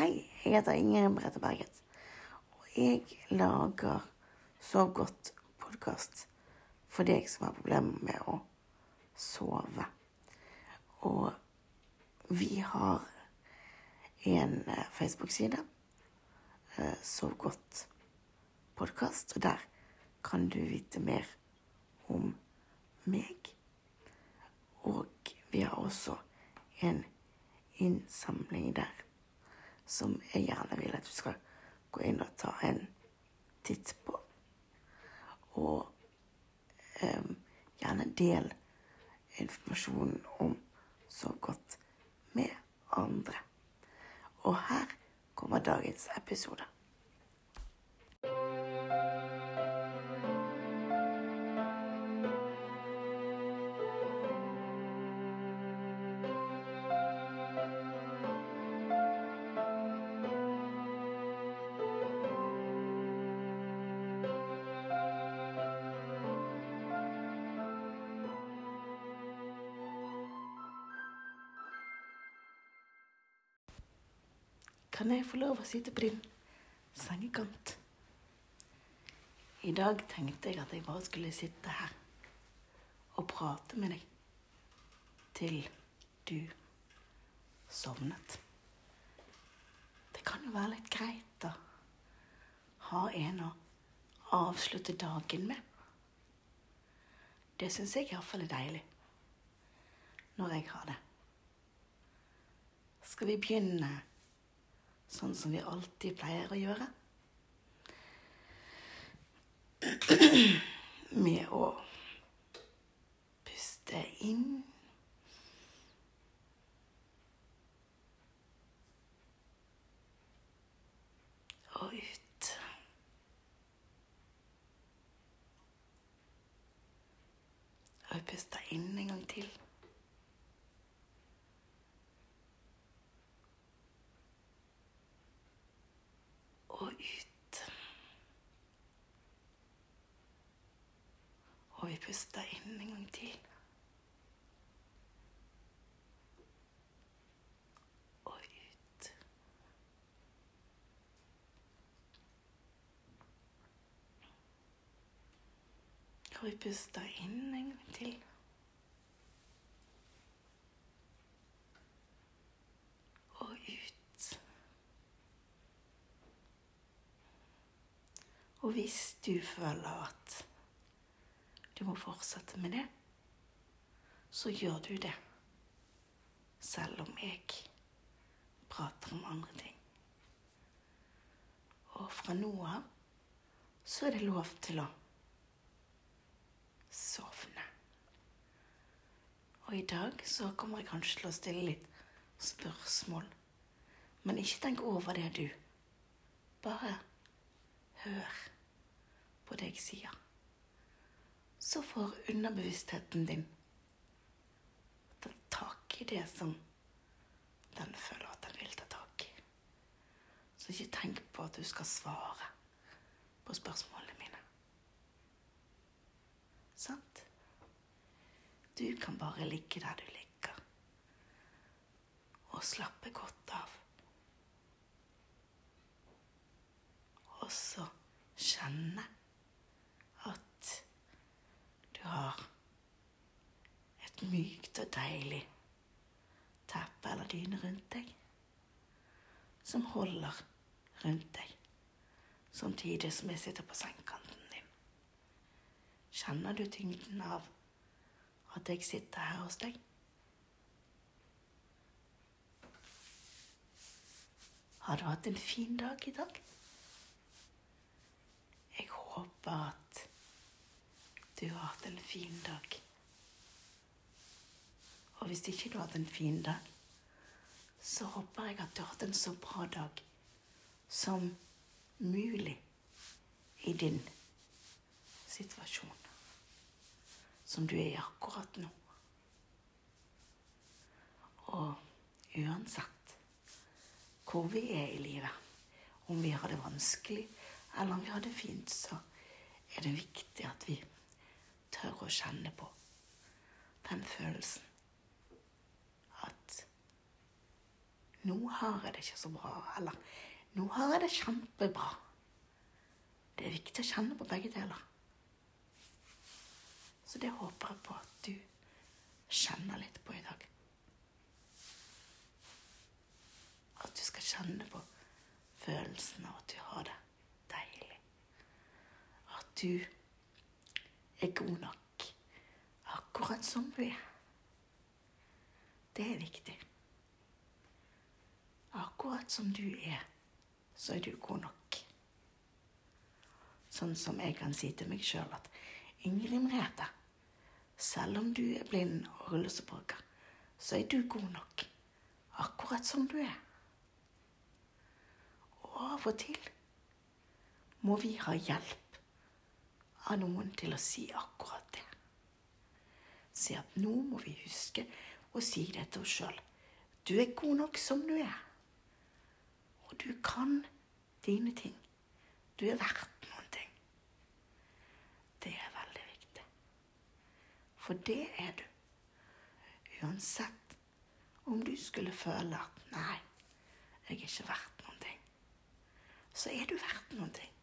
Hei, jeg heter Ingrid Merete Berget. Og jeg lager Sov godt podkast for deg som har problemer med å sove. Og vi har en eh, Facebook-side, eh, Sov godt podkast, og der kan du vite mer om meg. Og vi har også en innsamling der som jeg gjerne vil at du skal gå inn og ta en titt på. Og um, gjerne del informasjonen om så godt med andre. Og her kommer dagens episode. Kan jeg få lov å sitte på din sengekant? I dag tenkte jeg at jeg bare skulle sitte her og prate med deg til du sovnet. Det kan jo være litt greit å ha en å avslutte dagen med. Det syns jeg iallfall er deilig når jeg har det. Skal vi begynne sånn som vi alltid pleier å gjøre? Med å puste inn og ut. Og jeg puster inn en gang til. Og ut. Og vi puster inn en gang til. Og ut. Og vi puster inn en gang til. Og ut. Og hvis du føler at du må fortsette med det, så gjør du det. Selv om jeg prater om andre ting. Og fra nå av så er det lov til å sovne. Og i dag så kommer jeg kanskje til å stille litt spørsmål. Men ikke tenk over det, du. Bare hør på det jeg sier. Så får underbevisstheten din ta tak i det som den føler at den vil ta tak i. Så ikke tenk på at du skal svare på spørsmålene mine. Sant? Du kan bare ligge der du ligger og slappe godt av. Og så kjenne har et mykt og deilig teppe eller dyne rundt deg som holder rundt deg, samtidig som jeg sitter på sengekanten din. Kjenner du tyngden av at jeg sitter her hos deg? Har du hatt en fin dag i dag? Jeg håper at du har hatt en fin dag. Og hvis ikke du har hatt en fin dag, så håper jeg at du har hatt en så bra dag som mulig i din situasjon. Som du er i akkurat nå. Og uansett hvor vi er i livet, om vi har det vanskelig eller om vi har det fint, så er det viktig at vi tør å kjenne på den følelsen at Nå har jeg det ikke så bra. Eller nå har jeg det kjempebra. Det er viktig å kjenne på begge deler. Så det håper jeg på at du kjenner litt på i dag. At du skal kjenne på følelsen av at du har det deilig. At du er god nok akkurat som du er. Det er viktig. Akkurat som du er, så er du god nok. Sånn som jeg kan si til meg sjøl at Ingrid Merete, selv om du er blind og rullestolbruker, så er du god nok. Akkurat som du er. Og av og til må vi ha hjelp av noen til å si akkurat det. Si at nå må vi huske å si det til oss sjøl. Du er god nok som du er. Og du kan dine ting. Du er verdt noen ting. Det er veldig viktig. For det er du. Uansett om du skulle føle at nei, jeg er ikke verdt noen ting, så er du verdt noen ting.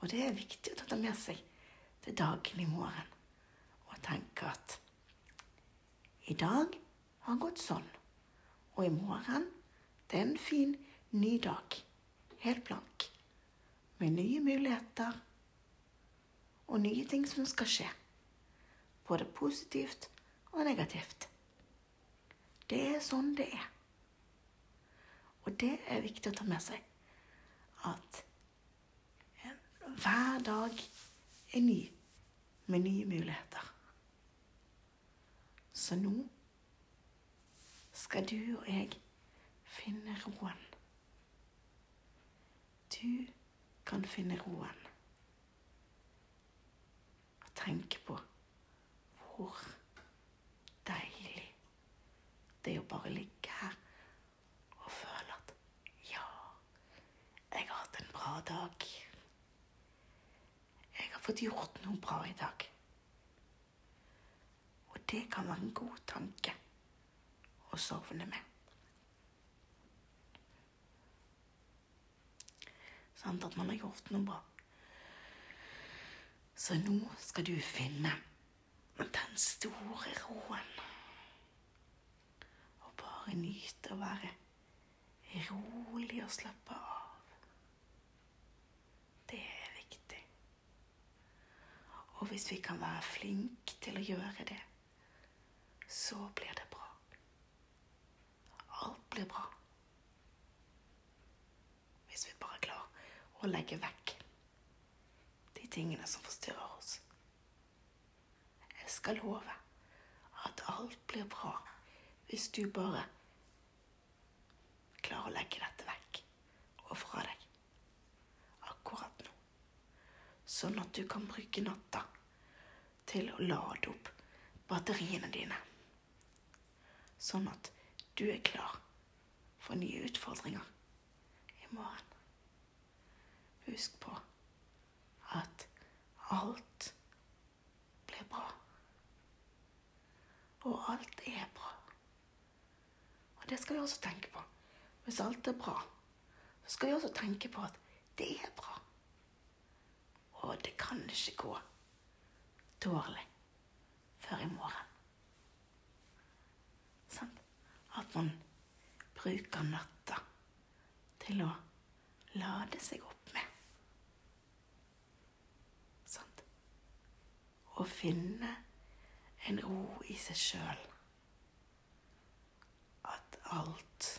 Og det er viktig å ta med seg til dagen i morgen og tenke at i dag har gått sånn, og i morgen det er en fin ny dag, helt blank, med nye muligheter og nye ting som skal skje, både positivt og negativt. Det er sånn det er. Og det er viktig å ta med seg. At hver dag er ny med nye muligheter. Så nå skal du og jeg finne roen. Du kan finne roen og tenke på hvor deilig det er å bare ligge her og føle at ja, jeg har hatt en bra dag. Fått gjort noe bra i dag. Og det kan være en god tanke å sovne med. Sant at man har gjort noe bra. Så nå skal du finne den store roen. Og bare nyte å være rolig og slappe av. Det er viktig. Og hvis vi kan være flinke til å gjøre det, så blir det bra. Alt blir bra. Hvis vi bare klarer å legge vekk de tingene som forstyrrer oss. Jeg skal love at alt blir bra hvis du bare klarer å legge dette vekk og fra deg akkurat nå. Sånn at du kan bruke natta til å lade opp batteriene dine. Sånn at du er klar for nye utfordringer i morgen. Husk på at alt blir bra. Og alt er bra. Og det skal vi også tenke på. Hvis alt er bra, så skal vi også tenke på at det er bra. Og det kan ikke gå dårlig før i morgen. Sant? At man bruker natta til å lade seg opp med. Sant? Å finne en ro i seg sjøl. At alt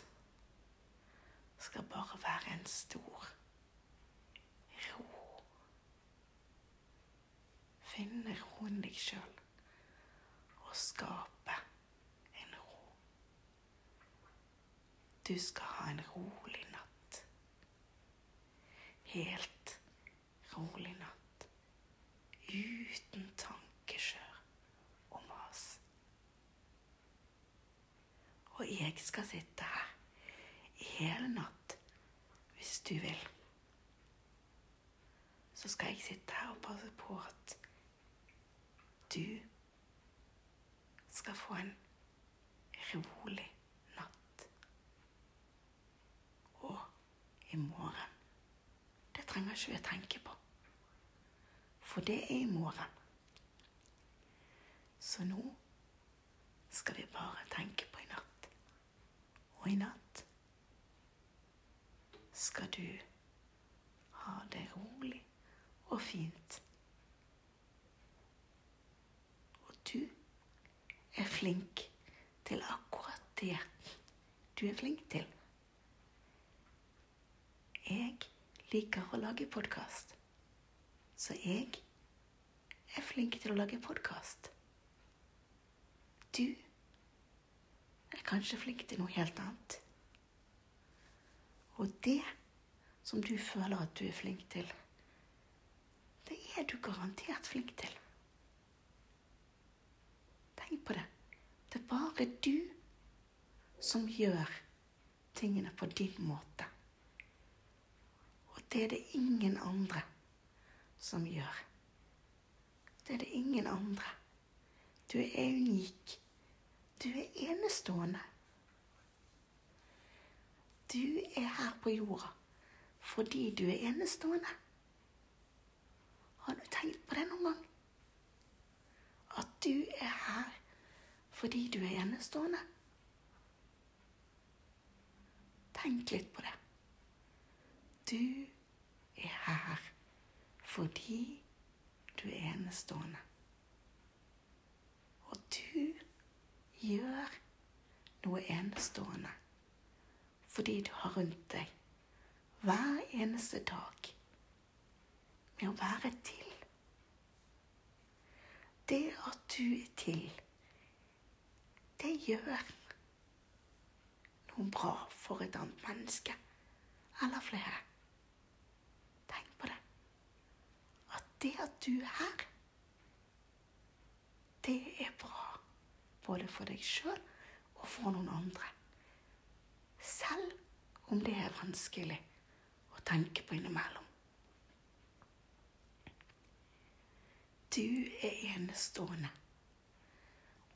skal bare være en stor ro. Finne roen deg sjøl og skape en ro. Du skal ha en rolig natt. Helt rolig natt. Uten tankeskjør og mas. Og jeg skal sitte her i hele natt hvis du vil. Så skal jeg sitte her og passe på at du skal få en rolig natt. Og i morgen, det trenger ikke vi å tenke på. For det er i morgen. Så nå skal vi bare tenke på i natt. Og i natt skal du ha det rolig og fint. Og du er flink til akkurat det du er flink til. Jeg liker å lage podkast, så jeg er flink til å lage podkast. Du er kanskje flink til noe helt annet. Og det som du føler at du er flink til, det er du garantert flink til. Tenk på det. Det er bare du som gjør tingene på din måte. Og det er det ingen andre som gjør. Det er det ingen andre. Du er unik. Du er enestående. Du er her på jorda fordi du er enestående. Har du tenkt på det noen gang? At du er her fordi du er enestående? Tenk litt på det. Du er her fordi du er enestående. Og du gjør noe enestående fordi du har rundt deg hver eneste dag med å være til. Det at du er til, det gjør noe bra for et annet menneske eller flere. Tenk på det. At det at du er her, det er bra både for deg sjøl og for noen andre. Selv om det er vanskelig å tenke på innimellom. Du er enestående,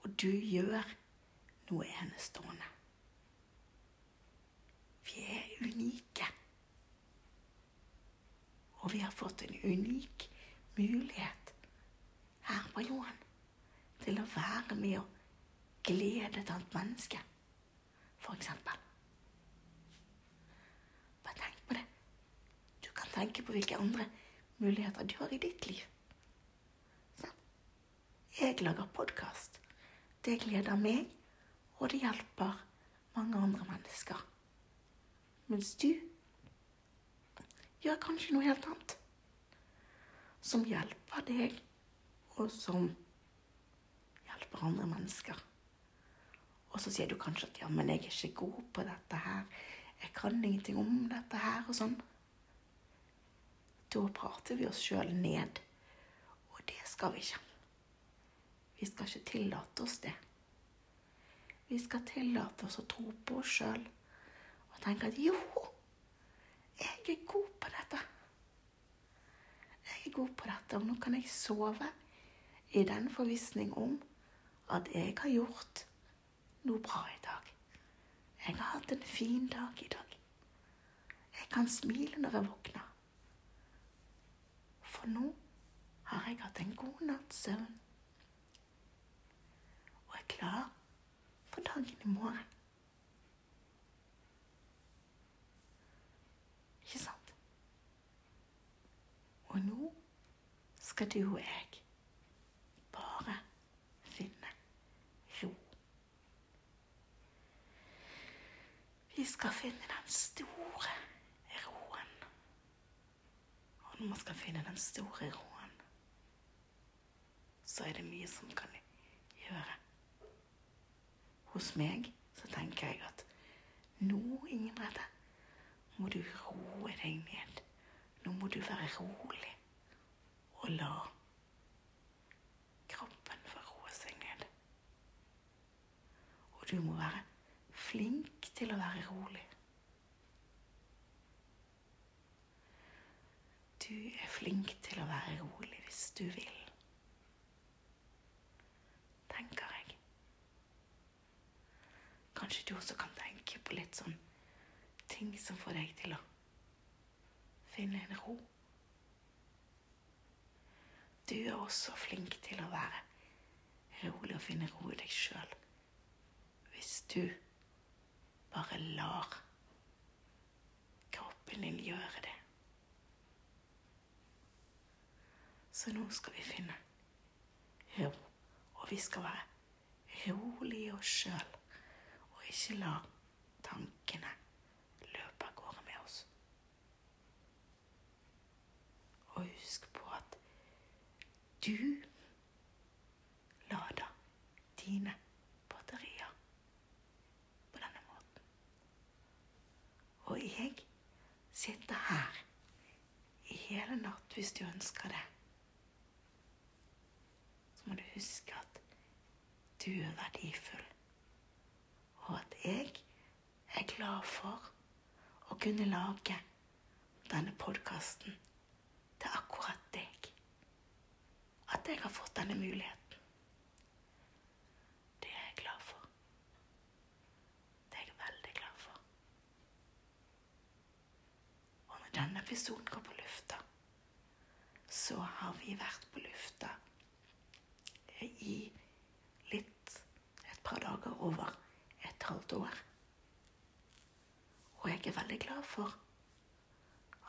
og du gjør noe enestående. Vi er unike. Og vi har fått en unik mulighet her på jorden til å være med og glede et annet menneske, eksempel. Bare tenk på det. Du kan tenke på hvilke andre muligheter du har i ditt liv. Sånn. Jeg lager podkast. Det gleder meg, og det hjelper mange andre mennesker. Mens du gjør kanskje noe helt annet. Som hjelper deg, og som hjelper andre mennesker. Og så sier du kanskje at ja, men jeg er ikke god på dette her. Jeg kan ingenting om dette her og sånn. Da prater vi oss sjøl ned. Og det skal vi ikke. Vi skal ikke tillate oss det. Vi skal tillate oss å tro på oss sjøl og tenke at jo, jeg er god på dette. Jeg er god på dette, og nå kan jeg sove i den forvissning om at jeg har gjort noe bra i dag. Jeg har hatt en fin dag i dag. Jeg kan smile når jeg våkner. For nå har jeg hatt en god natts søvn. Og er klar for dagen i morgen. Ikke sant? Og nå skal du og jeg bare finne ro. Vi skal finne den store roen. Og når man skal finne den store roen, så er det mye som kan gjøre. Hos meg så tenker jeg at nå, Brette, må du roe deg ned. Nå må du være rolig og la kroppen få roe seg ned. Og du må være flink til å være rolig. Du er flink til å være rolig hvis du vil. Tenker jeg. Kanskje du også kan tenke på litt sånn ting som får deg til å finne en ro. Du er også flink til å være rolig og finne ro i deg sjøl. Hvis du bare lar kroppen din gjøre det. Så nå skal vi finne ro, og vi skal være rolig i oss sjøl, ikke la tankene løpe av gårde med oss. Og husk på at du lader dine batterier på denne måten. Og jeg sitter her i hele natt hvis du ønsker det. Så må du huske at du er verdifull, jeg er glad for å kunne lage denne podkasten til akkurat deg. At jeg har fått denne muligheten. Det er jeg glad for. Det er jeg veldig glad for. Og når denne episoden går på lufta, så har vi vært på lufta i litt et par dager over halvt år. Og jeg er veldig glad for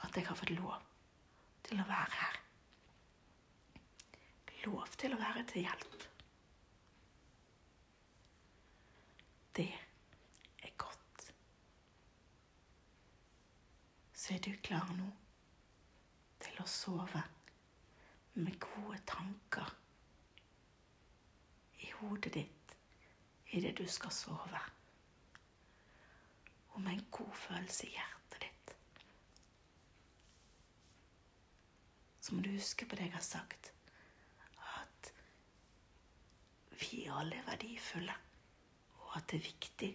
at jeg har fått lov til å være her. Lov til å være til hjelp. Det er godt. Så er du klar nå til å sove med gode tanker i hodet ditt idet du skal sove. Og med en god følelse i hjertet ditt. Så må du huske på det jeg har sagt, at vi alle er verdifulle, og at det er viktig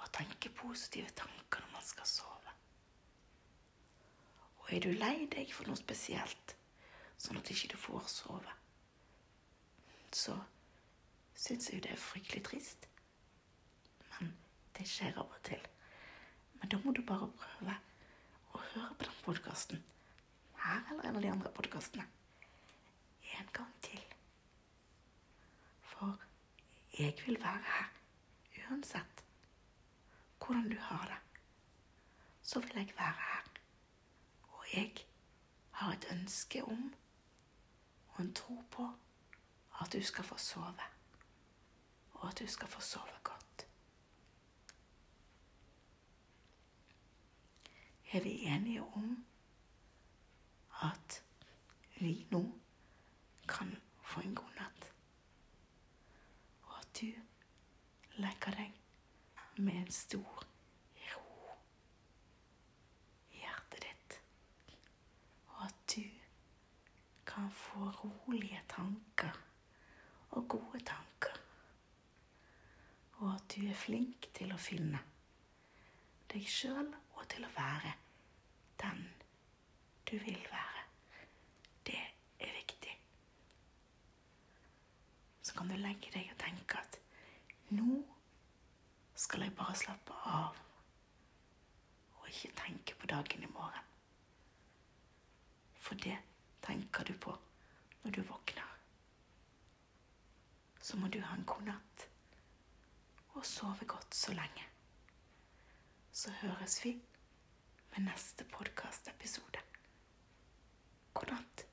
å tenke positive tanker når man skal sove. Og er du lei deg for noe spesielt, sånn at ikke du får sove, så syns jeg det er fryktelig trist. Men det skjer av og til. Men da må du bare prøve å høre på den podkasten, her eller en av de andre podkastene, en gang til. For jeg vil være her uansett hvordan du har det. Så vil jeg være her. Og jeg har et ønske om og en tro på at du skal få sove. Og at du skal få sove godt. Er vi enige om at vi nå kan få en god natt? Og at du legger deg med en stor ro i hjertet ditt. Og at du kan få rolige tanker og gode tanker. Og at du er flink til å finne deg sjøl og til å være den du vil være. Det er viktig. Så kan du legge deg og tenke at nå skal jeg bare slappe av og ikke tenke på dagen i morgen. For det tenker du på når du våkner. Så må du ha en god natt og sove godt så lenge så høres vi med neste podkastepisode. God natt.